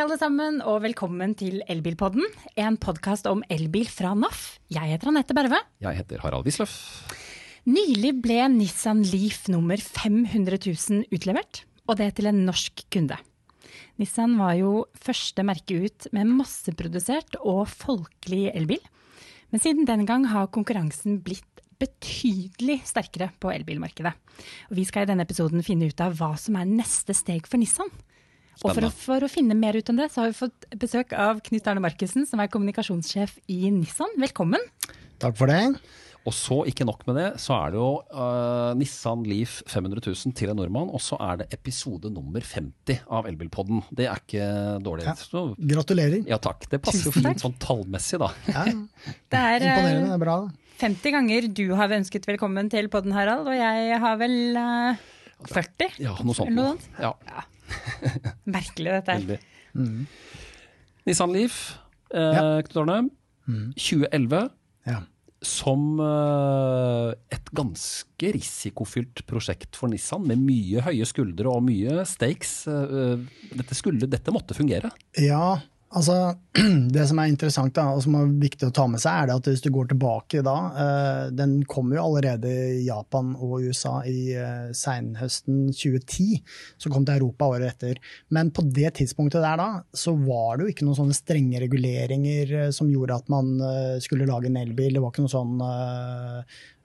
alle sammen, og velkommen til Elbilpodden. En podkast om elbil fra NAF. Jeg heter Anette Berve. Jeg heter Harald Wisløff. Nylig ble Nissan Leaf nummer 500 000 utlevert, og det til en norsk kunde. Nissan var jo første merke ut med masseprodusert og folkelig elbil. Men siden den gang har konkurransen blitt betydelig sterkere på elbilmarkedet. Og vi skal i denne episoden finne ut av hva som er neste steg for Nissan. Og for å, for å, finne mer ut om det, så har vi fått besøk av Knut Arne Markussen, som er kommunikasjonssjef i Nissan. Velkommen. Takk for det. Og så, ikke nok med det, så er det jo uh, Nissan Leaf 500 000 til en nordmann. Og så er det episode nummer 50 av Elbilpodden. Det er ikke dårlig. Ja. Så, gratulerer. Ja takk. Det passer jo fint sånn tallmessig, da. Ja. det er uh, imponerende. Det er bra. 50 ganger du har ønsket velkommen til podden, Harald. Og jeg har vel uh, 40? Ja, noe sånt. Noe sånt. Ja. Merkelig, dette her. Mm. Nissan Leaf, eh, ja. Knut Arne. Mm. 2011. Ja. Som eh, et ganske risikofylt prosjekt for Nissan, med mye høye skuldre og mye stakes. Eh, dette, skulle, dette måtte fungere? Ja, Altså, Det som er interessant da, og som er viktig å ta med seg, er at hvis du går tilbake da eh, Den kom jo allerede i Japan og USA i eh, senhøsten 2010. Så kom til Europa året etter. Men på det tidspunktet der da, så var det jo ikke noen sånne strenge reguleringer eh, som gjorde at man skulle lage en elbil. Det var ikke noe sånn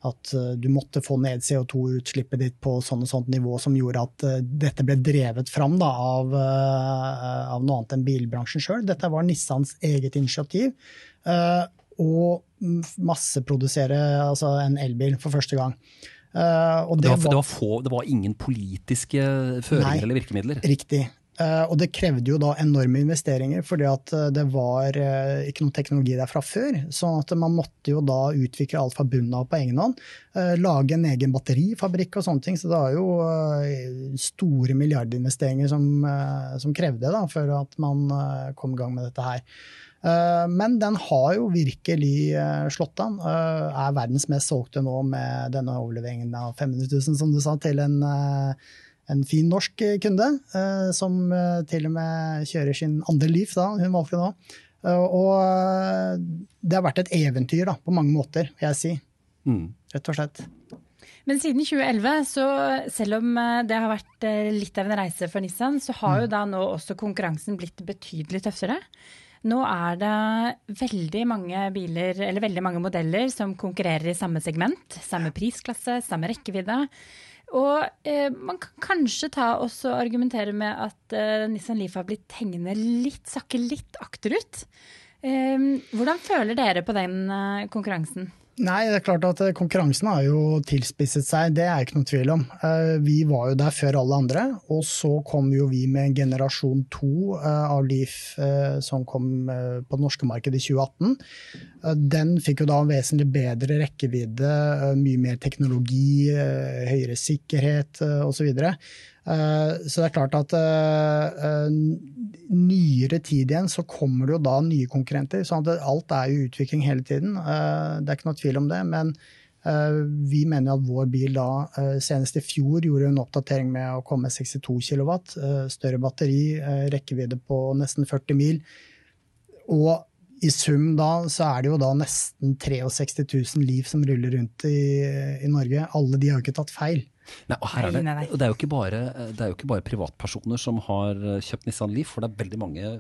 at eh, du måtte få ned CO2-utslippet ditt på sånn og sånt nivå som gjorde at uh, dette ble drevet fram da, av, uh, av, noe annet enn bilbransjen sjøl. Dette var Nissans eget initiativ. Uh, å masseprodusere altså en elbil for første gang. Det, det, var, det, var få, det, var, ingen politiske føringer nei, eller virkemidler? Riktig. Uh, og det krevde jo da enorme investeringer, fordi uh, det var uh, ikke noe teknologi der fra før. sånn at man måtte jo da utvikle alt fra bunnen av på egen hånd. lage en egen batterifabrikk og sånne ting. Så det var jo store milliardinvesteringer som, som krevde da, før at man kom i gang med dette her. Men den har jo virkelig slått an. Er verdens mest solgte nå med denne overleveringen av 500 000, som du sa, til en en fin norsk kunde, eh, som eh, til og med kjører sin andre liv, da, hun valgte nå. Eh, og det har vært et eventyr da, på mange måter, vil jeg si. Mm. Rett og slett. Men siden 2011, så selv om det har vært litt av en reise for Nissan, så har jo mm. da nå også konkurransen blitt betydelig tøffere. Nå er det veldig mange biler, eller veldig mange modeller som konkurrerer i samme segment. Samme prisklasse, samme rekkevidde. Og eh, man kan kanskje ta og argumentere med at eh, Nissan Leaf har blitt hengende litt, sakke litt akterut. Eh, hvordan føler dere på den eh, konkurransen? Nei, det er klart at eh, Konkurransen har jo tilspisset seg, det er ikke noe tvil om. Eh, vi var jo der før alle andre, og så kom jo vi med generasjon to eh, av Leaf som kom på det norske markedet i 2018. Den fikk jo da en vesentlig bedre rekkevidde, mye mer teknologi, høyere sikkerhet osv. Eh, så det er klart at eh, eh, nyere tid igjen så kommer det jo da nye konkurrenter. Så alt er jo utvikling hele tiden. Det er ikke noe tvil om det. men vi mener at vår bil da senest i fjor gjorde en oppdatering med å komme 62 kW. Større batteri, rekkevidde på nesten 40 mil. Og i sum da så er det jo da nesten 63 000 liv som ruller rundt i, i Norge. Alle de har jo ikke tatt feil. Nei, og her er det, og det, er jo ikke bare, det er jo ikke bare privatpersoner som har eh, kjøpt Nissan Leaf, for det er veldig mange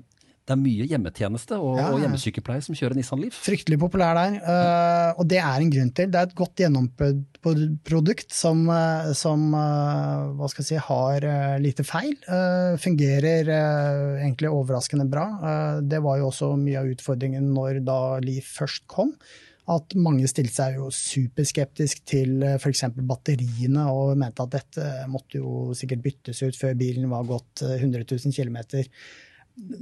det er mye hjemmetjeneste og, ja, og hjemmesykepleier som kjører Nissan Leaf. Fryktelig populær der, uh, og det er en grunn til. Det er et godt gjennomprøvd produkt som, uh, som uh, hva skal jeg si, har lite feil. fungerer egentlig overraskende bra. det var jo også mye av utfordringen når da Leaf først kom at mange stilte seg jo superskeptisk til eh, f.eks. batteriene og mente at dette måtte jo sikkert byttes ut før bilen var gått 100 000 km.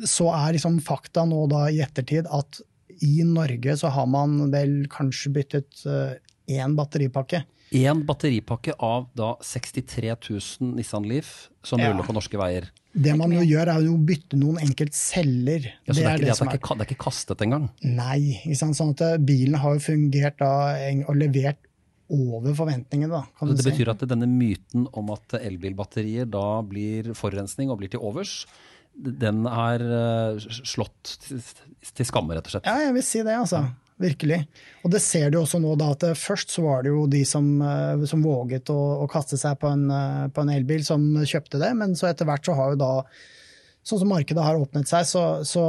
Så er liksom fakta nå da i ettertid at i Norge så har man vel kanskje byttet én eh, batteripakke. Én batteripakke av da 63 000 Nissan Leaf som ja. ruller på norske veier. Det man jo gjør, er å bytte noen enkelt celler. Ja, så det, er, det, er, det, er ikke, det er ikke kastet engang? Nei. Sånn at eh, bilen har jo fungert da, og levert over forventningene. Da, det betyr at denne myten om at elbilbatterier da blir forurensning og blir til overs, den er eh, slått til, til skamme, rett og slett. Ja, jeg vil si det, altså. Virkelig. Og det ser du også nå, da, at eh, først så var det jo de som, eh, som våget å, å, kaste seg på en, eh, på en, elbil, som kjøpte det. Men så etter hvert så har jo da, sånn som markedet har åpnet seg, så, så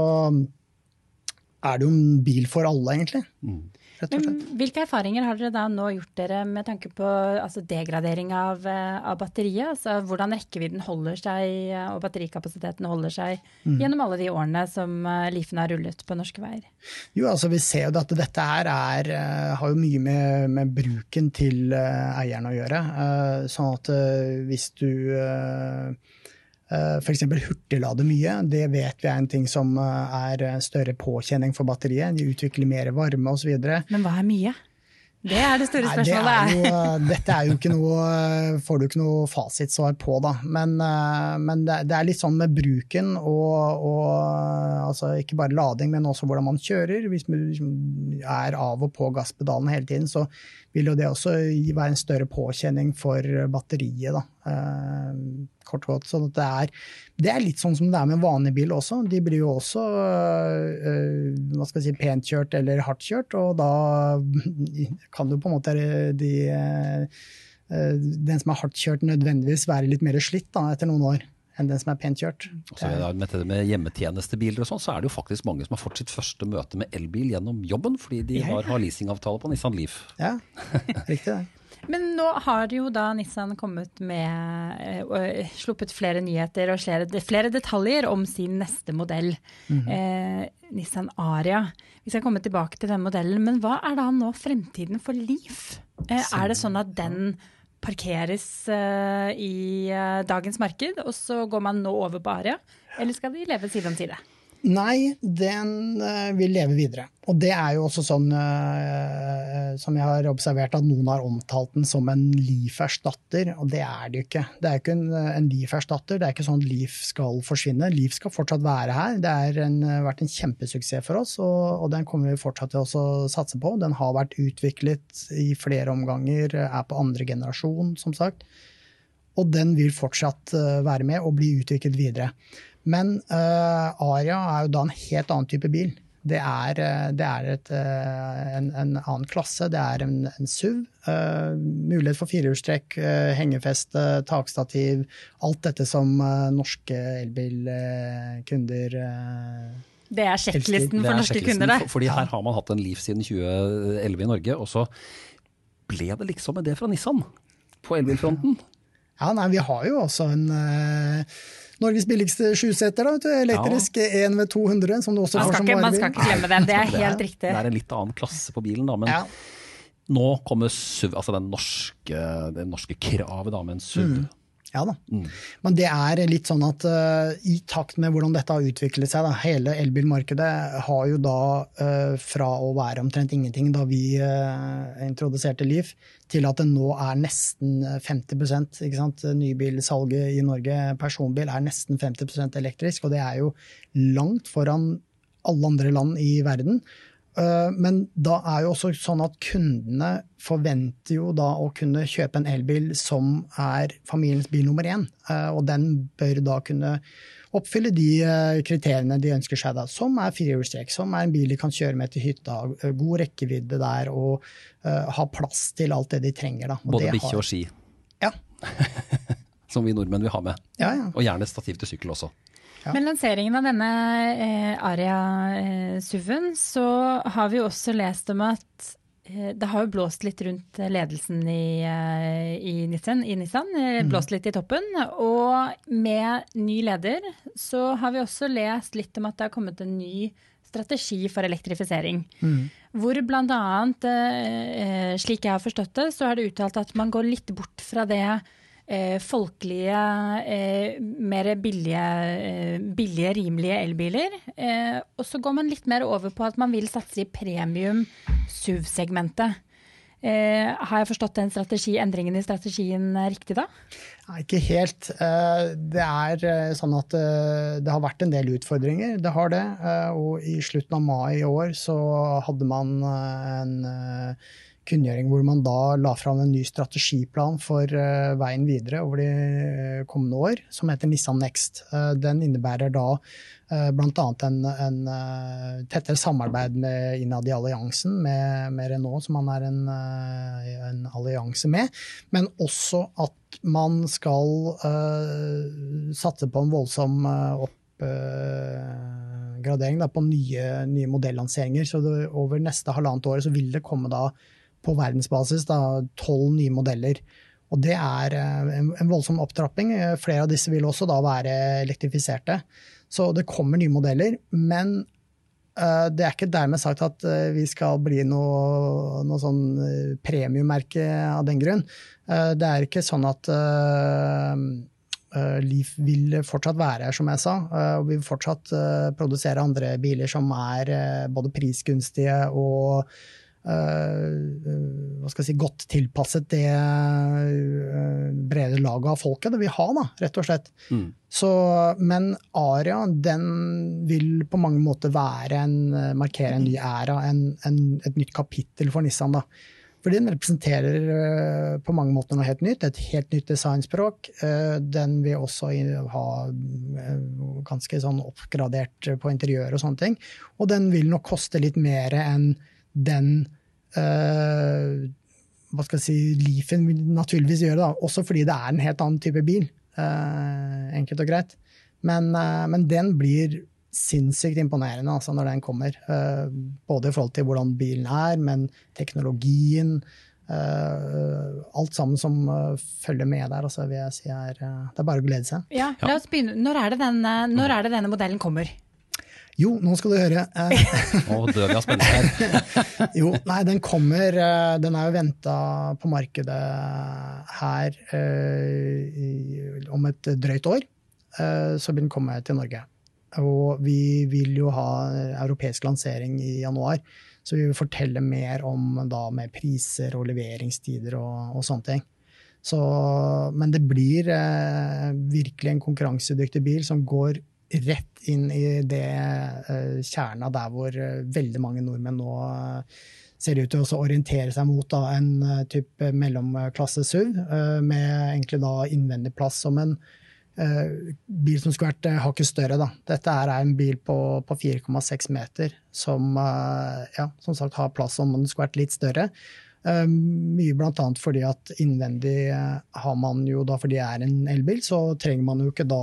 er det jo en bil for alle, egentlig. Mm rett og slett. Hvilke erfaringer har dere da nå gjort dere med tanke på altså degradering av, eh, av, batteriet? Altså hvordan rekkevidden holder seg eh, og batterikapasiteten holder seg mm. gjennom alle de årene som Lifen har rullet på norske veier? Jo, altså Vi ser jo at dette her er, har jo mye med, med bruken til eieren å gjøre. Sånn at hvis du Eh, F.eks. hurtiglade mye. Det vet vi er en ting som eh, er større påkjenning for batteriet. De utvikler mer varme osv. Men hva er mye? Det er det store spørsmålet. Nei, det er jo, eh, dette er jo ikke noe, får du ikke noe fasitsvar på, da. Men, men det, er litt sånn med bruken og, og, altså ikke bare lading, men også hvordan man kjører. Hvis man liksom er av og på gasspedalen hele tiden, så vil jo det også være en større påkjenning for batteriet. Da. Eh, kort og godt. Så det er, det er, litt sånn som det er med vanlig bil også. De blir jo også øh, hva skal jeg si, pent kjørt eller hardt kjørt, og da kan du på en måte de, øh, den som er hardt kjørt, nødvendigvis være litt mer slitt da, etter noen år enn den som er pent kjørt. Så med det med hjemmetjenestebiler og sånn, så er det jo faktisk mange som har fått sitt første møte med elbil gjennom jobben, fordi de ja, har, har leasingavtale på Nissan Leaf. Ja, riktig det. Men nå har jo da Nissan kommet med og sluppet flere nyheter og flere, flere, detaljer om sin neste modell. Mm -hmm. eh, Nissan Aria. Vi skal komme tilbake til den modellen, men hva er da nå fremtiden for Leaf? Eh, er det sånn at den parkeres uh, i uh, dagens marked, og så går man nå over på Aria? Eller skal de leve side om side? Nei, den uh, vil leve videre. Og det er jo også sånn uh, som jeg har observert at noen har omtalt den som en Leaf-erstatter, og det er det jo ikke. Det er jo ikke en, en Leaf-erstatter, det er ikke sånn at Leaf skal forsvinne. Leaf skal fortsatt være her. Det har vært en kjempesuksess for oss, og, og, den kommer vi fortsatt til å satse på. Den har vært utviklet i flere omganger, er på andre generasjon, som sagt. Og den vil fortsatt være med og bli utviklet videre. Men uh, Aria er jo da en helt annen type bil. Det er, eh, det er et, uh, en, en, annen klasse. Det er en, en SUV. Uh, mulighet for firehjulstrekk, hengefeste, takstativ. Alt dette som norske elbilkunder Det er sjekklisten for norske kunder, det. Fordi her har man hatt en liv siden 2011 i Norge, og så ble det liksom med det fra Nissan på elbilfronten. Ja, nei, vi har jo også en Norges billigste sjuseter, elektrisk ja. ved 200. som du også man får som varebil. Man skal ikke glemme den, det er helt det riktig. Det er en litt annen klasse på bilen, da. men ja. nå kommer SUV, altså den norske, det norske kravet da, med en SUV. Mm. Ja da. Mm. Men det er litt sånn at uh, i takt med hvordan dette har utviklet seg, da, hele elbilmarkedet har jo da uh, fra å være omtrent ingenting da vi uh, introduserte Liv, til at det nå er nesten 50 ikke sant? Nybilsalget i Norge, personbil, er nesten 50% elektrisk. Og det er jo langt foran alle andre land i verden. Eh, men da er jo også sånn at kundene forventer jo da å kunne kjøpe en elbil som er familiens bil nummer én. Eh, og den bør da kunne oppfylle de eh, kriteriene de ønsker seg, da, som er firehjulstrekk, som er en bil de kan kjøre med til hytta, god rekkevidde der og uh, ha plass til alt det de trenger. Da. Og Både bikkje og ski. Ja. som vi nordmenn vil ha med. Ja, ja. Og gjerne stativ til sykkel også. Ja. Med lanseringen av denne eh, Aria-SUV-en, eh, så har vi også lest om at eh, det har jo blåst litt rundt ledelsen i, eh, i Nissan. I Nissan mm. Blåst litt i toppen. Og med ny leder så har vi også lest litt om at det har kommet en ny strategi for elektrifisering. Mm. Hvor bl.a., eh, slik jeg har forstått det, så har det uttalt at man går litt bort fra det eh, folkelige, eh, mer billige, eh, billige, rimelige elbiler. Eh, og så går man litt mer over på at man vil satse i premium SUV-segmentet. Eh, har jeg forstått den strategi, endringen i strategien riktig da? Nei, ikke helt. Eh, det er sånn at det har vært en del utfordringer. Det har det. Og i slutten av mai i år så hadde man en kunngjøring hvor man da la fram en ny strategiplan for uh, veien videre over de kommende år, som heter Nissan Next. Uh, den innebærer da uh, bl.a. en, en uh, tettere samarbeid med, innad i alliansen med, med, Renault, som man er en, en, allianse med, men også at man skal satse på en voldsom oppgradering på nye, nye modellanseringer. Så det, over neste halvannet år så vil det komme da på verdensbasis tolv nye modeller. Og det er eh, en, voldsom opptrapping. Eh, flere av disse vil også da være elektrifiserte. Så det kommer nye modeller. Men uh, det er ikke dermed sagt at vi skal bli noe, noe sånn premiummerke av den grunn. Det er ikke sånn at Leaf vil fortsatt være her, som jeg sa. Og vi vil fortsatt produsere andre biler som er både prisgunstige og hva skal jeg si, godt tilpasset det uh, brede laget av folket det vil ha, da, rett og slett. Mm. Så, men Aria den vil på mange måter være en, markere en ny æra, en, en, et nytt kapittel for Nissan. da. Fordi den representerer på mange måter noe helt nytt, et helt nytt designspråk. den vil også ha ganske sånn oppgradert på interiør og sånne ting. Og den vil nok koste litt mer enn den uh, hva skal jeg si, Leafen vil naturligvis gjøre, da, også fordi det er en helt annen type bil. Uh, enkelt og greit. Men, uh, men, den blir sinnssykt imponerende altså, når den kommer. både i forhold til hvordan bilen er, men teknologien. alt sammen som følger med der, altså, vil jeg si er, det er bare å glede seg. Ja, la oss begynne. Når er det, denne, når er det denne modellen kommer? Jo, nå skal du høre. Nå dør vi av spenning her. jo, nei, den kommer eh, Den er jo venta på markedet her eh, om et drøyt år. Eh, så vil den komme til Norge. Og vi vil jo ha europeisk lansering i januar. Så vi vil fortelle mer om da med priser og leveringstider og, og sånne ting. Så, men det blir eh, virkelig en konkurransedyktig bil som går rett inn i det uh, kjerna der hvor uh, veldig mange nordmenn nå uh, ser ut til å orientere seg mot da, en type mellomklasse SUV, med egentlig da innvendig plass som en bil som skulle vært hakket større. Da. Dette er en bil på, på 4,6 meter som ja, som sagt har plass om den skulle vært litt større. Mye bl.a. fordi at innvendig har man jo da, fordi det er en elbil, så trenger man jo ikke da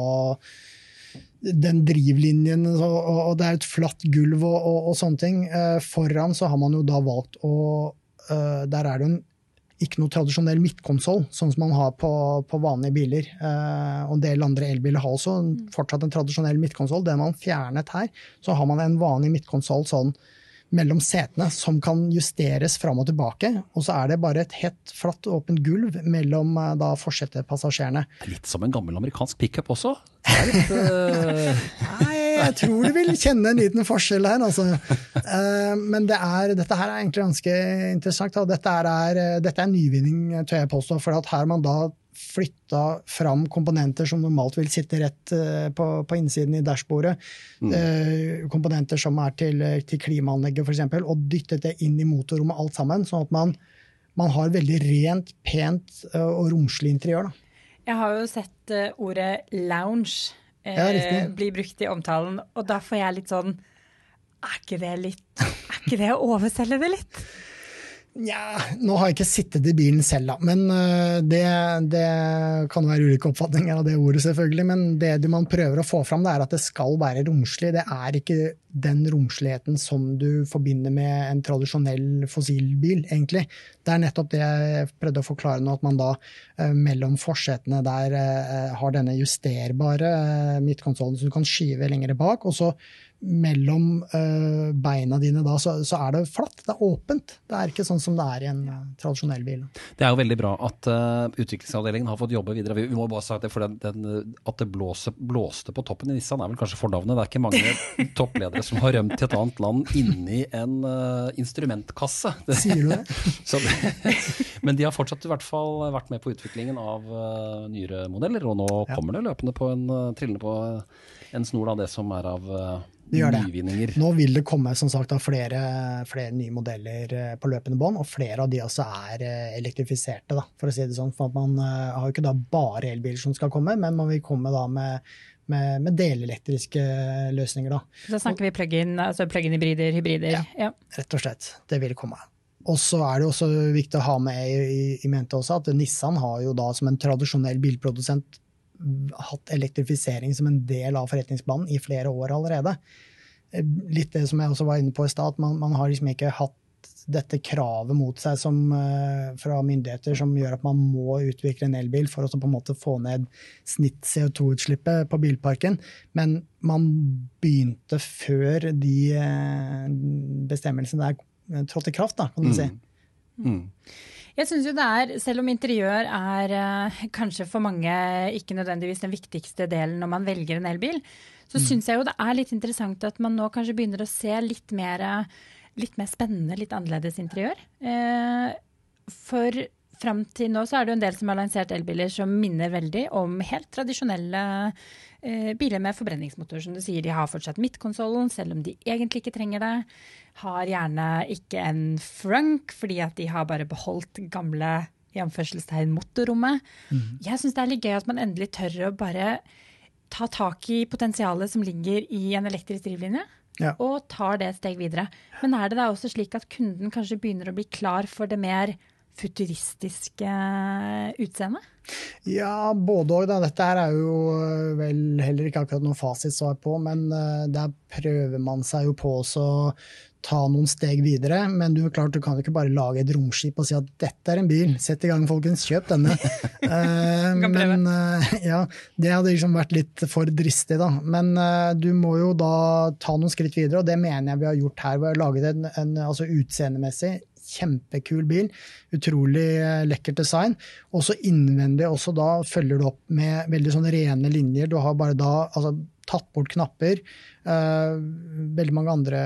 den drivlinjen, og, det er et flatt gulv og, og, og, sånne ting. Eh, foran så har man jo da valgt å eh, Der er det en, ikke noe tradisjonell midtkonsoll, sånn som man har på, på vanlige biler. Eh, og en del andre elbiler har også fortsatt en tradisjonell midtkonsoll. Den man fjernet her, så har man en vanlig midtkonsoll sånn mellom setene som kan justeres fram og tilbake. Og så er det bare et helt flatt, åpent gulv mellom eh, da forsetepassasjerene. Litt som en gammel amerikansk pickup også? Litt, uh... Nei, jeg tror du vil kjenne en liten forskjell her, altså. Uh, men det er, dette her er egentlig ganske interessant. Dette er, dette er nyvinning, tør jeg påstå. For at her man da flytta fram komponenter som normalt vil sitte rett eh, på, på innsiden i dashbordet. Mm. Eh, komponenter som er til, til klimaanlegget, f.eks., og dyttet det inn i motorrommet alt sammen. Sånn at man, man har veldig rent, pent eh, og romslig interiør. Da. Jeg har jo sett ordet lounge eh, ja, bli brukt i omtalen, og da får jeg litt sånn Er ikke det litt Er ikke det å overselge det litt? Nja, nå har jeg ikke sittet i bilen selv, da. Men uh, det, det, kan være ulike oppfatninger av det ordet, selvfølgelig. Men det man prøver å få fram, det er at det skal være romslig. Det er ikke den romsligheten som du forbinder med en tradisjonell fossilbil, egentlig. Det er nettopp det jeg prøvde å forklare nå, at man da uh, mellom forsetene der uh, har denne justerbare midtkonsollen som du kan skyve lengre bak. og så mellom uh, beina dine da, så, så, er det flatt. Det er åpent. Det er ikke sånn som det er i en uh, tradisjonell bil. Det er jo veldig bra at uh, utviklingsavdelingen har fått jobbe videre. Vi, vi må bare si det, for den, den, At det blåser, blåste på toppen i Nissan er vel kanskje fornavnet. Det er ikke mange toppledere som har rømt til et annet land inni en instrumentkasse. Sier du det? så, men de har fortsatt i hvert fall vært med på utviklingen av nyere modeller, og nå ja. kommer det løpende på en trillende på en snor av det som er av uh, det gjør det. nyvinninger. Nå vil det komme som sagt, flere, flere nye modeller eh, på løpende bånd, og flere av de også er eh, elektrifiserte. Da, for å si det sånn. For Man har jo ikke da bare elbiler som skal komme, men man vil komme da med med, med delelektriske løsninger. Da. Så snakker vi plug-in, altså plug-in-hybrider, hybrider? Ja, ja, rett og slett. Det vil komme. Og så er det også viktig å ha med i, i mente også at Nissan har jo da som en tradisjonell bilprodusent hatt elektrifisering som en del av forretningsplanen i flere år allerede. Litt det som jeg også var inne på i stad, at man, man, har liksom ikke hatt dette kravet mot seg som, uh, fra myndigheter som gjør at man må utvikle en elbil for å på en måte få ned snitt CO2-utslippet på bilparken. Men man begynte før de uh, bestemmelsene der trådte i kraft, da, kan du mm. si. Mm. Jeg synes jo det er, Selv om interiør er uh, kanskje for mange ikke nødvendigvis den viktigste delen når man velger en elbil, så mm. syns jeg jo det er litt interessant at man nå kanskje begynner å se litt mer, litt mer spennende, litt annerledes interiør. Uh, for fram til nå så er det jo en del som har lansert elbiler som minner veldig om helt tradisjonelle eh, biler med forbrenningsmotor. Som du sier, de har fortsatt midtkonsollen, selv om de egentlig ikke trenger det har gjerne ikke en frunk, fordi at de har bare beholdt gamle i anførselstegn motorrommet. Mm. Jeg syns det er litt gøy at man endelig tør å bare ta tak i potensialet som ligger i en elektrisk drivlinje. Ja. Og tar det et steg videre. Men er det da også slik at kunden kanskje begynner å bli klar for det mer futuristiske utseende? Ja, både òg. Dette her er jo øh, vel heller ikke akkurat noe fasitsvar på, men øh, der prøver man seg jo på å ta noen steg videre. Men du, klart, du kan jo ikke bare lage et romskip og si at dette er en bil, sett i gang folkens, kjøp denne. men ja, det hadde liksom vært litt for dristig, da. Men du må jo da ta noen skritt videre, og det mener jeg vi har gjort her. Vi har laget en, en altså utseendemessig kjempekul bil. Utrolig lekkert design. Også innvendig også da følger du opp med veldig sånn rene linjer. Du har bare da altså, tatt bort knapper. Uh, veldig mange andre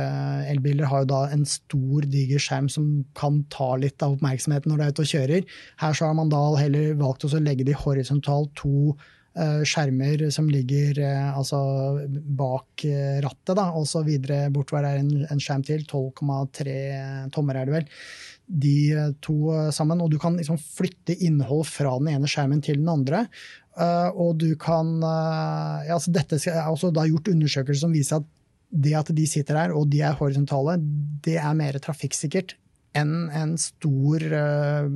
elbiler har jo da en stor, diger skjerm som kan ta litt av oppmerksomheten når du er ute og kjører. Her så har man da heller valgt å legge de horisontalt to skjermer som ligger uh, altså bak rattet, da, og så videre bortover er en, en skjerm til. 12,3 tommer er det vel. De to sammen. Og du kan liksom flytte innhold fra den ene skjermen til den andre. Og du kan ja, altså Dette er også da gjort undersøkelser som viser at det at de sitter der og de er horisontale, det er mer trafikksikkert enn en stor uh,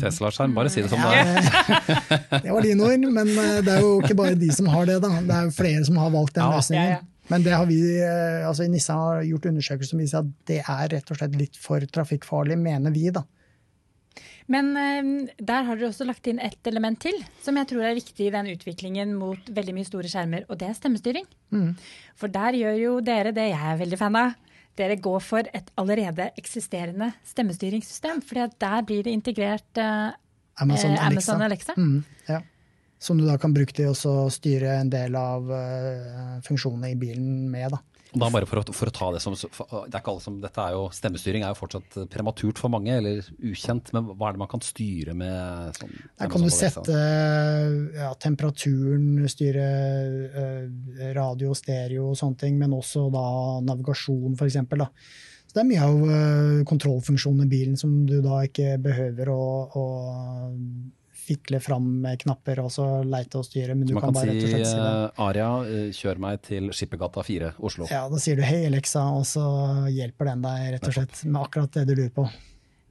Tesla-skjerm, bare si det som det er. det var dine ord, men det er jo ikke bare de som har det. da. Det er jo flere som har valgt den ja, løsningen. Ja, ja. Men det har vi, altså Nissan har gjort undersøkelser som viser at det er rett og slett litt for trafikkfarlig, mener vi. da. Men uh, der har dere også lagt inn ett element til, som jeg tror er viktig i den utviklingen mot veldig mye store skjermer, og det er stemmestyring. Mm. For der gjør jo dere det jeg er veldig fan av. Dere går for et allerede eksisterende stemmestyringssystem. For der blir det integrert eh, Amazon Alexa. Amazon Alexa. Mm, ja. Som du da kan bruke til å styre en del av uh, funksjonene i bilen med. da. Da bare for å, for å, ta det som, det er ikke alle som, dette er jo, Stemmestyring er jo fortsatt prematurt for mange, eller ukjent. Men hva er det man kan styre med? Sånn, Der kan du sette ja, temperaturen, styre uh, radio, stereo og sånne ting, men også da navigasjon f.eks. Så det er mye av uh, kontrollfunksjonen i bilen som du da ikke behøver å, å fikle fram med knapper og så leite og styre. Men du Man kan, kan bare si, rett og slett si det. Eh, Aria, eh, kjør meg til Skippergata 4, Oslo. Ja, da sier du hei Alexa, og så hjelper den deg rett og slett med akkurat det du lurer på.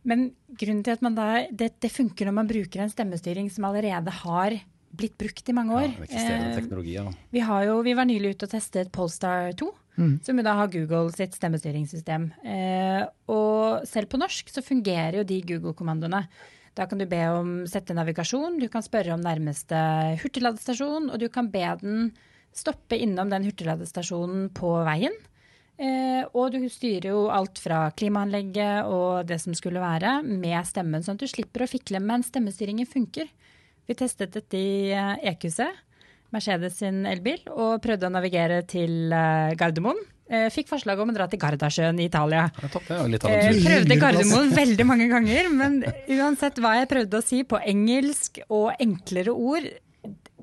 Men grunnen til at man da, det, det funker når man bruker en stemmestyring som allerede har blitt brukt i mange år. Ja, eksisterende eh, teknologi, ja. Vi, jo, vi, var nylig ute og testet Polestar 2, mm. som jo da har Google sitt stemmestyringssystem. Eh, og selv på norsk så fungerer jo de Google-kommandoene. Da kan du be om sette navigasjon, du kan spørre om nærmeste hurtigladestasjon, og du kan be den stoppe innom den hurtigladestasjonen på veien. Eh, og du styrer jo alt fra klimaanlegget og det som skulle være, med stemmen, sånn at du slipper å fikle. Men stemmestyringen funker. Vi testet dette i EQC, eh, Mercedes sin elbil, og prøvde å navigere til eh, Gardermoen. Eh, fikk forslag om å dra til Gardasjøen i Italia. Eh, prøvde Gardermoen veldig mange ganger, men uansett hva jeg prøvde å si på engelsk og enklere ord,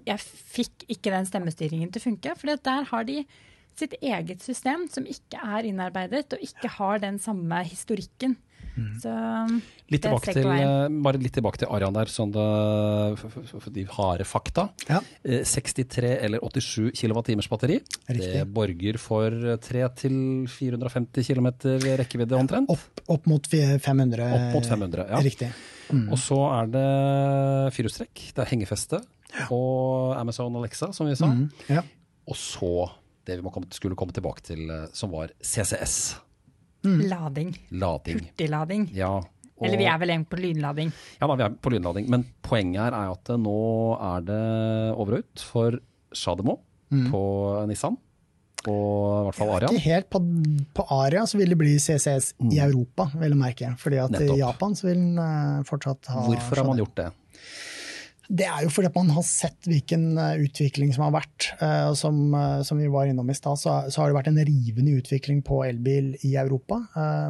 jeg fikk ikke den stemmestyringen til å funke. For der har de sitt eget system som ikke er innarbeidet, og ikke har den samme historikken. Mm. Så litt tilbake til, eh, bare litt tilbake til Arian der, sånn det, for de harde fakta. Ja. 63 eh, eller 87 kWt batteri. Riktig. Det borger for 300-450 km rekkevidde omtrent. Opp, opp, mot 500. Opp mot 500, ja. Riktig. Mm. Og så er det firehjulstrekk, det er hengefeste ja. og Amazon Alexa, som vi sa. Mm. Ja. Og så det vi komme, skulle komme tilbake til, eh, som var CCS. Mm. Lading. Lading. Hurtiglading. Ja, og, Eller vi er vel egentlig på lynlading. Ja, da, vi er på lynlading. Men poenget her er at nå er det over og ut for Shademo mm. på Nissan. Og i hvert fall Aria. Ikke helt på, på Aria så vil det bli CCS mm. i Europa, vil jeg merke. Fordi at Nettopp. i Japan så vil den uh, fortsatt ha Hvorfor har man gjort det? Det er jo fordi man har sett hvilken eh, utvikling som har vært. Uh, som, uh, som, vi var innom i stad, så, så, har det vært en rivende utvikling på elbil i Europa.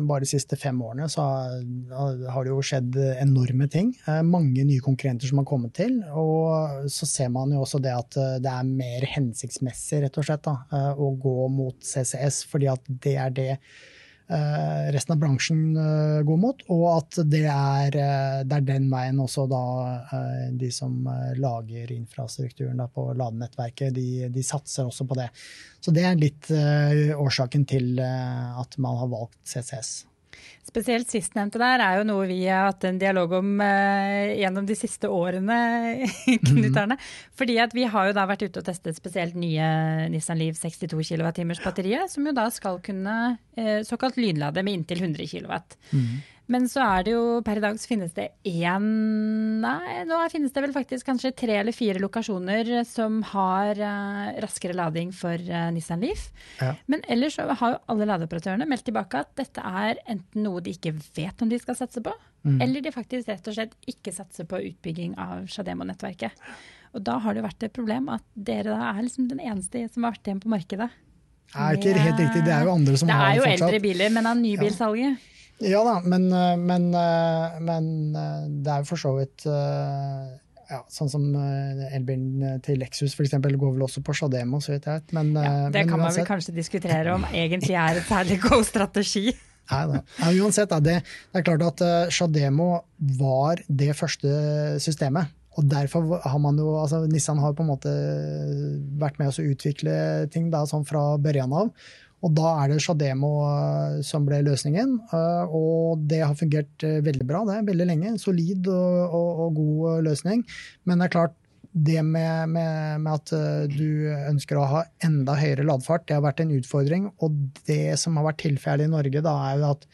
Bare de siste fem årene så har det jo skjedd enorme ting. mange nye konkurrenter som har kommet til. Og så ser man jo også det at det er mer hensiktsmessig rett og slett da, å gå mot CCS, fordi at det er det Eh, resten av bransjen eh, går mot, og at det er, eh, det er den veien også da de som lager infrastrukturen på ladenettverket, de, de, satser også på det. Så det er litt årsaken til at man har valgt CCS. Spesielt sistnevnte der er jo noe vi har hatt en dialog om eh, gjennom de siste årene. Knut mhm. Arne. Fordi at vi har jo da vært ute og testet spesielt nye Nissan Leaf 62 kWh batteriet, som jo da skal kunne eh, såkalt lynlade med inntil 100 kW. Mm. Men så er det jo per i dag så finnes det én Nei, nå finnes det vel faktisk kanskje tre eller fire lokasjoner som har uh, raskere lading for uh, Nissan Leaf. Ja. Men ellers så har jo alle ladeoperatørene meldt tilbake at dette er enten noe de ikke vet om de skal satse på, mm. eller de faktisk rett og slett ikke satser på utbygging av Shademo-nettverket. Og da har det jo vært et problem at dere da er liksom den eneste som har vært igjen på markedet. Det er ikke helt riktig, det er jo andre som har fortsatt. Det er jo eldre biler, men av nybilsalget. Ja. Ja da, men, eh, men, eh, men, eh, det er jo for så vidt ja, sånn som elbilen til Lexus f.eks. går vel også på Shademo, så vidt jeg vet. Men, ja, det kan man vel kanskje diskutere om egentlig er et særlig god strategi. Nei da. Ja, uansett, det, det, er klart at Shademo var det første systemet. Og derfor har man jo, altså Nissan har på en måte vært med oss å utvikle ting da, sånn fra børjan av. Og da er det Shademo eh, som ble løsningen. Eh, og det har fungert eh, veldig bra. Det veldig lenge. Solid og, og, og god løsning. Men det er klart, det med, med, med, at du ønsker å ha enda høyere ladefart, det har vært en utfordring. Og det som har vært tilfellet i Norge, da, er jo at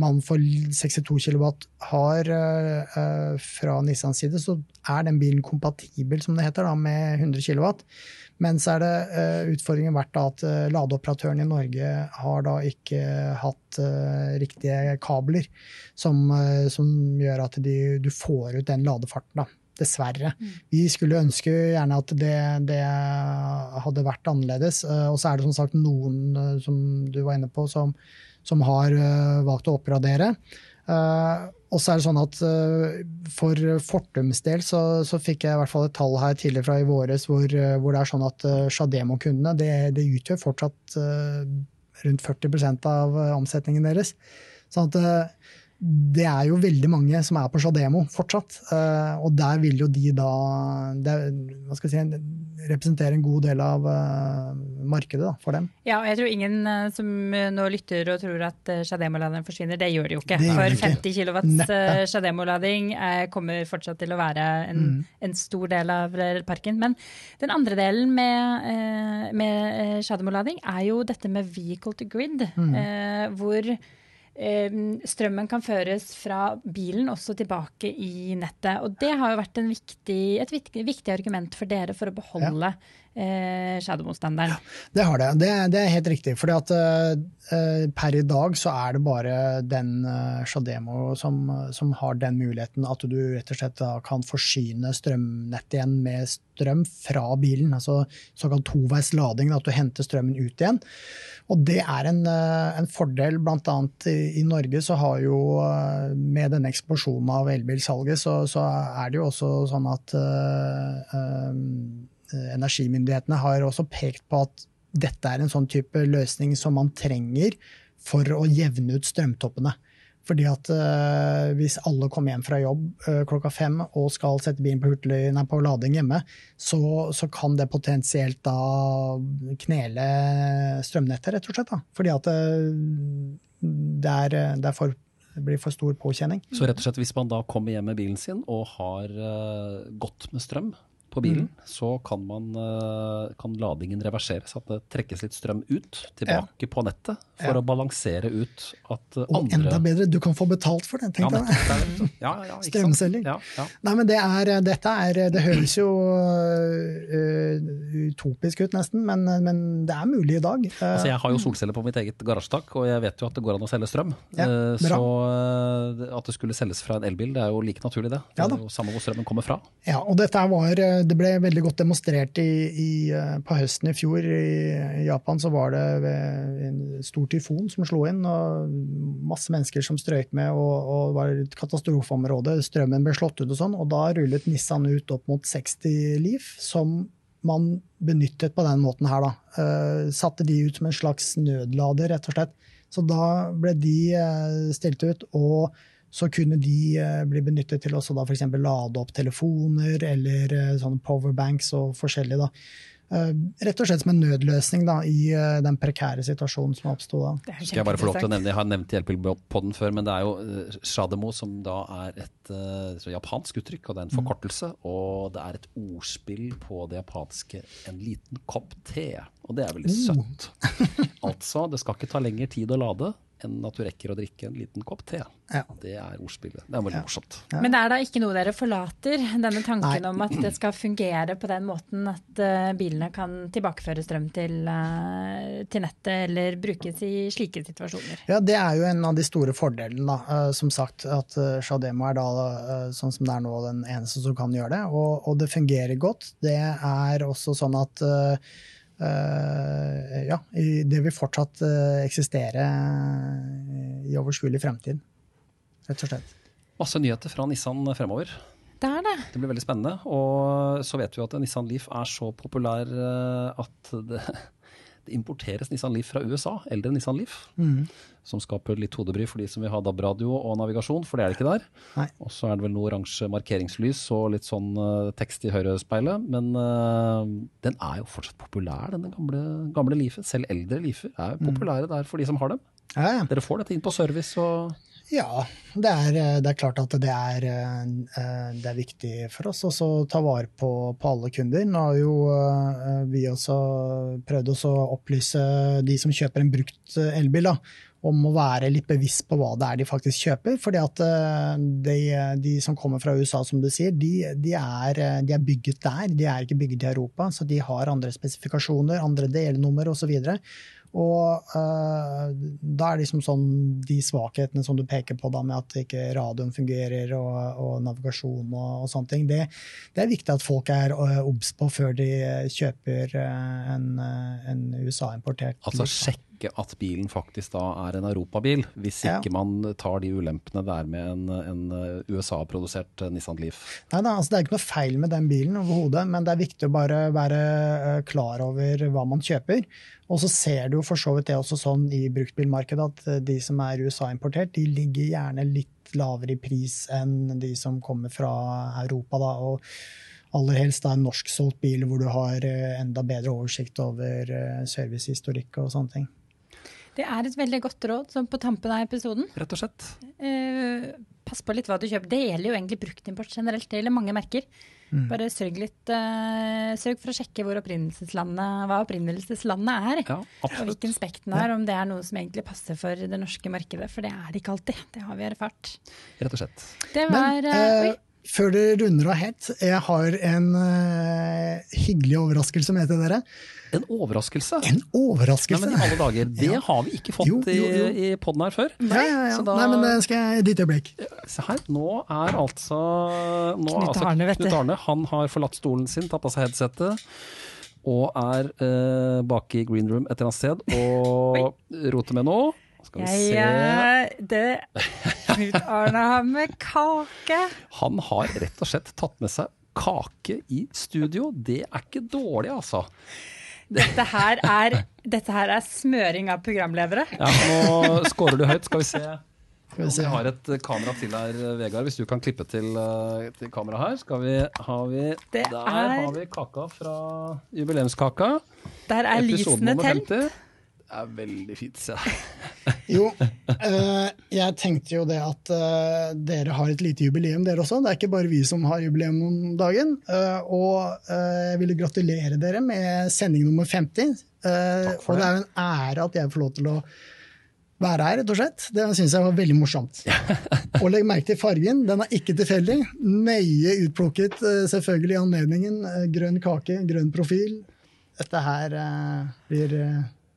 man for 62 kW har fra Nissans side, så er den bilen kompatibel, som det heter, da, med 100 kW. Men så er det uh, utfordringen vært at uh, ladeoperatøren i Norge har da ikke hatt uh, riktige kabler som, som, gjør at de, du får ut den ladefarten. da. Dessverre. Mm. Vi skulle ønske gjerne at det, det hadde vært annerledes. Og så er det som sagt noen, som du var inne på, som, som har valgt å oppgradere. Uh, og så er det sånn at uh, For Fortums del så, så, fikk jeg i hvert fall et tall her tidligere fra i våres hvor, uh, hvor det er sånn at uh, Shademo-kundene det, det, utgjør fortsatt rundt 40% av omsetningen deres. Sånn at det er jo veldig mange som er på Shademo fortsatt. Uh, og der vil jo de da det, hva skal jeg si, representere en god del av uh, markedet da, for dem. Ja, og jeg tror ingen uh, som nå lytter og tror at Shademo-laderen forsvinner. Det gjør det jo ikke. Det for 50 kW Shademo-lading kommer fortsatt til å være en, mm. en, stor del av parken. Men den andre delen med, med Shademo-lading er jo dette med vehicle to grid, mm. hvor strømmen kan føres fra bilen også tilbake i nettet. Og det har jo vært viktig, et viktig, viktig, argument for dere for å beholde ja. Eh, Shadow-motstanderen. Ja, det har det. det. det. er helt riktig. fordi at eh, per i dag så er det bare den eh, Shademo som, som, har den muligheten at du rett og slett kan forsyne strømnettet igjen med strøm fra bilen. Altså såkalt toveis lading, at du henter strømmen ut igjen. Og det er en, eh, en fordel. Blant annet i, i, Norge så har jo eh, med denne eksplosjonen av elbilsalget, så, så, er det jo også sånn at eh, energimyndighetene har også pekt på at dette er en sånn type løsning som man trenger for å jevne ut strømtoppene. Fordi at uh, Hvis alle kommer hjem fra jobb uh, klokka fem og skal sette bilen på, nei, på lading hjemme, så, så, kan det potensielt da knele strømnettet, rett og slett. Da. Fordi at uh, det, er, det, er for, det, blir for stor påkjenning. Så rett og slett hvis man da kommer hjem med bilen sin og har godt med strøm, på bilen, mm. så kan, man, eh, kan, ladingen reverseres. At det trekkes litt strøm ut, tilbake ja. på nettet, for ja. å balansere ut at andre Og enda bedre, du kan få betalt for det, tenk deg det. Ja, ja, Strømselging. Nei, men det er, dette er Det høres jo uh, utopisk ut, nesten, men, men, det er mulig i dag. Uh, altså, jeg har jo solceller på mitt eget garasjetak, og jeg vet jo at det går an å selge strøm. Uh, så at det skulle selges fra en elbil, det er jo like naturlig, det. Det er jo samme hvor strømmen kommer fra. Ja, og dette var det ble veldig godt demonstrert i, i, eh, på høsten i fjor. I Japan så var det en stor tyfon som slo inn, og masse mennesker som strøyk med, og, og var et katastrofeområde. Strømmen ble slått ut og sånn, og da rullet Nissan ut opp mot 60 Leaf, som man benyttet på den måten her, da. Uh, satte de ut som en slags nødlader, rett og slett. Så da ble de uh, stilt ut. og så kunne de eh, bli benyttet til å f.eks. lade opp telefoner eller eh, sånne powerbanks og forskjellig. da. Uh, rett og slett som en nødløsning da, i den prekære situasjonen som oppsto da. Skal jeg bare få lov til å nevne, jeg har nevnt hjelpepodden før, men det er jo Shademo som da er et uh, japansk uttrykk, og det er en mm. forkortelse. Mm. Og det er et ordspill på det japanske 'en liten kopp te'. Og det er veldig søtt. altså, det skal ikke ta lengre tid å lade enn at du rekker å drikke en liten kopp te. Ja. Det er ordspillet. Det er veldig ja. morsomt. Ja. Men det er da ikke noe dere forlater, denne tanken Nei. om at det skal fungere på den måten at uh, bilene kan tilbakeføre strøm til, uh, til, nettet, eller brukes i slike situasjoner? Ja, det er jo en av de store fordelene, da. Uh, som sagt, at uh, Shademo er da, sånn som det er nå, den eneste som kan gjøre det. Og, og det fungerer godt. Det er også sånn at Uh, ja, det vil fortsatt uh, eksistere uh, i overskuelig fremtid, rett og slett. Masse nyheter fra Nissan fremover. Det er det. Det blir veldig spennende. Og så vet vi at Nissan Leaf er så populær at det importeres Nissan Leaf fra USA, eldre Nissan Leaf. Mm. Som skaper litt hodebry for de som vil ha DAB-radio og navigasjon, for det er det ikke der. Og så er det vel noe oransje markeringslys og litt sånn uh, tekst i høyrespeilet. Men uh, den er jo fortsatt populær, denne gamle, gamle Leafen. Selv eldre Leafer er mm. populære der for de som har dem. Ja, ja. Dere får dette inn på service og ja, det er, det er, klart at det er, eh, det er viktig for oss å ta vare på, på, alle kunder. Nå har jo eh, vi også prøvd å opplyse de som kjøper en brukt eh, elbil, da, om å være litt bevisst på hva det er de faktisk kjøper. fordi at de, de som kommer fra USA, som du sier, de, de, er, de, er, bygget der. De er ikke bygget i Europa, så de har andre spesifikasjoner, andre delnummer osv. Og, så og uh, da er det liksom sånn de svakhetene som du peker på, da, med at ikke radioen fungerer og, og navigasjon og, og, sånne ting, det, det, er viktig at folk er uh, obs på før de kjøper uh, en, en USA-importert Altså sjekke at bilen faktisk da er en europabil, hvis ikke ja. man tar de ulempene det er med en, en USA-produsert Nissan Leaf? Nei da, altså det er ikke noe feil med den bilen overhodet, men det er viktig å bare være klar over hva man kjøper. Og så ser du for så vidt det også sånn i bruktbilmarkedet at eh, de som er USA-importert, de ligger gjerne litt lavere i pris enn de som kommer fra Europa. Da, og aller helst da en norsksolgt bil hvor du har eh, enda bedre oversikt over eh, servicehistorikk og sånne ting. Det er et veldig godt råd som på tampen av episoden. Rett og slett. Eh, pass på litt hva du kjøper. Det gjelder jo egentlig bruktimport generelt. Det gjelder mange merker. Mm. Bare sørg litt uh, Sørg for å sjekke opprinnelseslandet, hva opprinnelseslandet er. Ja, og hvilken spekten er, om det er noe som egentlig passer for det norske markedet. For det er det ikke alltid. Det har vi erfart. Rett og slett. Det var Men, uh, før det runder av helt, jeg har en uh, hyggelig overraskelse med til dere. En overraskelse? En overraskelse? Nei, men i alle dager, Det ja. har vi ikke fått jo, jo, jo. i, i poden her før. Nei, ja, ja, da, Nei men det skal jeg et lite øyeblikk. Se her, nå er altså nå Knut, altså, Arne, Knut Arne han har forlatt stolen sin, tatt av seg headsetet. Og er eh, bak i green room et eller annet sted og roter med noe. Skal vi se ja, det Knut Arne har med kake. Han har rett og slett tatt med seg kake i studio. Det er ikke dårlig, altså. Dette her er, dette her er smøring av programledere. Ja, nå scorer du høyt. Skal vi se. Skal vi Vi se. har et kamera til her, Vegard. Hvis du kan klippe til, eh, til kameraet her. Skal vi, har vi, der er- har vi kaka fra jubileumskaka. Der er lysene telt. tent. 50. Det er veldig fint. Se. Jo, eh, jeg tenkte jo det at eh, dere har et lite jubileum, dere også. Det er ikke bare vi som har jubileum om dagen. Eh, og eh, jeg ville gratulere dere med sending nummer 50. Eh, Takk for og det det. er jo en ære at jeg får lov til å være her, rett og slett. Det syns jeg var veldig morsomt. og legg merke til fargen. Den er ikke tilfeldig. Nøye utplukket, eh, selvfølgelig i anledningen. Grønn kake, grønn profil. Dette her blir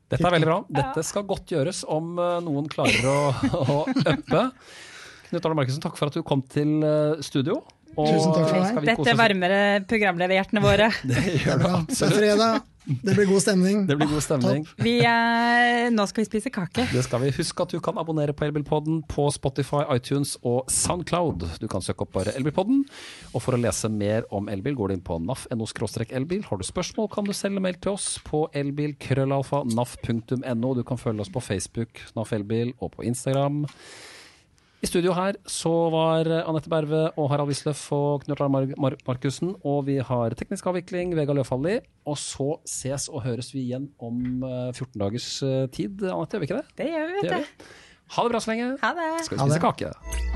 Dette er veldig bra. Dette skal godt gjøres om eh, noen klarer å, å uppe. Knut Arne Markussen, takk for at du kom til eh, studio. Og Tusen takk for meg. Dette varmer programlederhjertene våre. Det gjør det er absolutt. fredag. Det blir god stemning. Det blir god stemning. Vi eh, nå skal vi spise kake. Det skal vi. Husk at du kan abonnere på Elbilpodden på Spotify, iTunes og Soundcloud. Du kan søke opp bare Elbilpodden. Og for å lese mer om elbil, går du inn på naf.no-elbil. Har du spørsmål, kan du sende mail til oss på elbil.krøllalfa.naf.no. Du kan følge oss på Facebook, NAF Elbil, og på Instagram. I studio her så var Anette Berve og Harald Wisløff og Knut Arne Mar Mar Markussen. Og vi har teknisk avvikling, Vega Løfaldli. Og så ses og høres vi igjen om eh, 14 dagers eh, tid. Anette, gjør vi ikke det? Det gjør vi, vet du. Ha det bra så lenge. Ha det. Skal vi Ha spise det. kake?